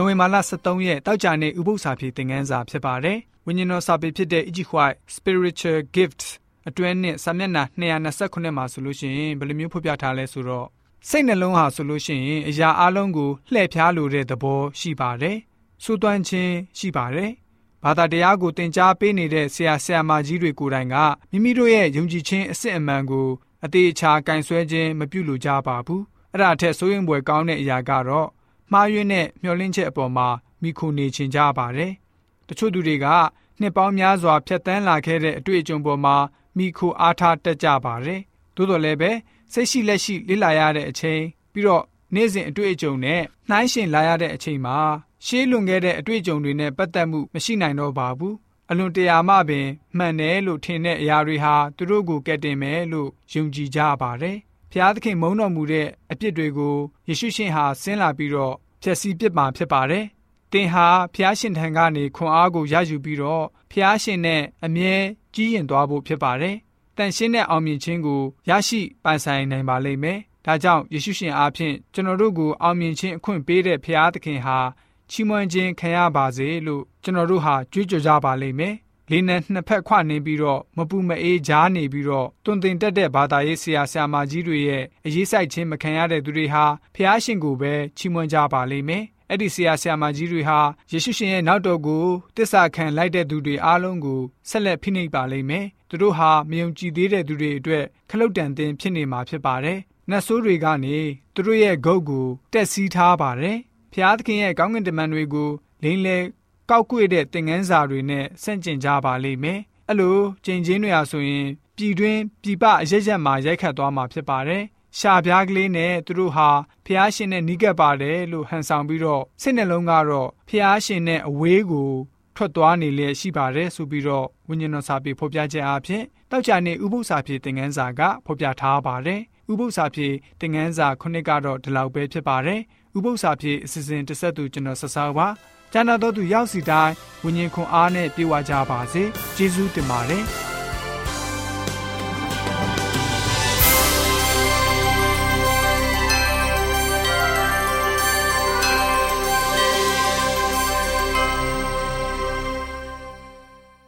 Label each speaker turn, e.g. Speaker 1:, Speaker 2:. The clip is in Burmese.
Speaker 1: နိုဝင်ဘာလ23ရက်တောက်ကြနေ့ဥပုသ္စာပြေသင်ခန်းစာဖြစ်ပါတယ်။ဝိညာဉ်တော်စာပေဖြစ်တဲ့ Ichi White Spiritual Gifts အတွဲနဲ့စာမျက်နှာ229မှာဆိုလို့ရှိရင်ဘယ်လိုမျိုးဖော်ပြထားလဲဆိုတော့စိတ်နှလုံးဟာဆိုလို့ရှိရင်အရာအလုံးကိုလှည့်ဖျားလိုတဲ့သဘောရှိပါတယ်။စူးသွမ်းခြင်းရှိပါတယ်။ဘာသာတရားကိုသင်ကြားပေးနေတဲ့ဆရာဆရာမကြီးတွေကိုယ်တိုင်ကမိမိတို့ရဲ့ယုံကြည်ခြင်းအစစ်အမှန်ကိုအသေးအချာကင်ဆွဲခြင်းမပြုလိုကြပါဘူး။အဲ့ဒါအထက်စိုးရင်ပွဲကောင်းတဲ့အရာကတော့ မှားယွင်းတဲ့မျှော်လင့်ချက်အပေါ်မှာမိခိုနေချင်ကြပါတယ်။တချို့သူတွေကနှစ်ပေါင်းများစွာဖြတ်တန်းလာခဲ့တဲ့အတွေ့အကြုံပေါ်မှာမိခိုအားထားတက်ကြပါတယ်။သို့တော်လည်းပဲစိတ်ရှိလက်ရှိလေ့လာရတဲ့အချိန်ပြီးတော့နေ့စဉ်အတွေ့အကြုံနဲ့နှိုင်းယှဉ်လာရတဲ့အချိန်မှာရှေးလွန်ခဲ့တဲ့အတွေ့အကြုံတွေနဲ့ပတ်သက်မှုမရှိနိုင်တော့ပါဘူး။အလွန်တရာမှပင်မှန်တယ်လို့ထင်တဲ့အရာတွေဟာသူတို့ကိုကဲတင်မယ်လို့ယုံကြည်ကြပါတယ်။ ဖျားသခင်မုန်းတော်မူတဲ့အပြစ်တွေကိုယေရှုရှင်ဟာဆင်းလာပြီးတော့ဖျက်ဆီးပစ်မှာဖြစ်ပါတယ်။သင်ဟာဖျားရှင်ထံကနေခွန်အားကိုရယူပြီးတော့ဖျားရှင်နဲ့အမြဲကြီးရင်သွားဖို့ဖြစ်ပါတယ်။တန်ရှင်းတဲ့အောင်မြင်ခြင်းကိုရရှိပိုင်ဆိုင်နိုင်ပါလိမ့်မယ်။ဒါကြောင့်ယေရှုရှင်အားဖြင့်ကျွန်တော်တို့ကိုအောင်မြင်ခြင်းအခွင့်ပေးတဲ့ဖျားသခင်ဟာချီးမွမ်းခြင်းခံရပါစေလို့ကျွန်တော်တို့ဟာကြွေးကြော်ကြပါလိမ့်မယ်။ လေးနဲ့နှစ်ဖက်ခွနေပြီးတော့မပူမအေးကြားနေပြီးတော့တွင်တင်တက်တဲ့ဘာသာရေးဆရာဆရာမကြီးတွေရဲ့အရေးဆိုင်ခြင်းမခံရတဲ့သူတွေဟာဖျားရှင်ကိုပဲချီးမွမ်းကြပါလိမ့်မယ်။အဲ့ဒီဆရာဆရာမကြီးတွေဟာယေရှုရှင်ရဲ့နောက်တော်ကိုတစ္ဆာခံလိုက်တဲ့သူတွေအားလုံးကိုဆက်လက်ဖိနှိပ်ပါလိမ့်မယ်။သူတို့ဟာမယုံကြည်သေးတဲ့သူတွေအတွက်ခလုတ်တန်တင်ဖြစ်နေမှာဖြစ်ပါတယ်။နတ်ဆိုးတွေကနေသူတို့ရဲ့ဂုတ်ကိုတက်စီးထားပါတယ်။ဖျားသခင်ရဲ့ကောင်းကင်တမန်တွေကိုလိမ့်လေ ကောက်ကွေ့တဲ့သင်ငန်းစာတွေနဲ့ဆန့်ကျင်ကြပါလိမ့်မယ်။အဲ့လိုကျင်ချင်းတွေဟာဆိုရင်ပြည်တွင်းပြည်ပအရက်ရက်မှာရိုက်ခတ်သွားမှာဖြစ်ပါတယ်။ရှာပြားကလေးနဲ့သူတို့ဟာဖះရှင်နဲ့နီးကပ်ပါတယ်လို့ဟန်ဆောင်ပြီးတော့စိတ်နှလုံးကတော့ဖះရှင်နဲ့အဝေးကိုထွက်သွားနေလျက်ရှိပါတယ်ဆိုပြီးတော့ဝိညာဉ်တော်စာပေဖော်ပြချက်အဖြစ်တောက်ချာနေဥပု္ပ္ပစာပြေသင်ငန်းစာကဖော်ပြထားပါတယ်ဥပု္ပ္ပစာပြေသင်ငန်းစာခုနှစ်ကတော့ဒီလောက်ပဲဖြစ်ပါတယ် ဥပု္ပ္ပစာပြေအစီအစဉ်တစ်ဆက်သူကျွန်တော်ဆက်စားပါကျမ်းတော်သူရောက်စီတိုင်းဝိညာဉ်ခွန်အားနဲ့ပြေဝကြပါစေကျေးဇူးတင်ပါတယ်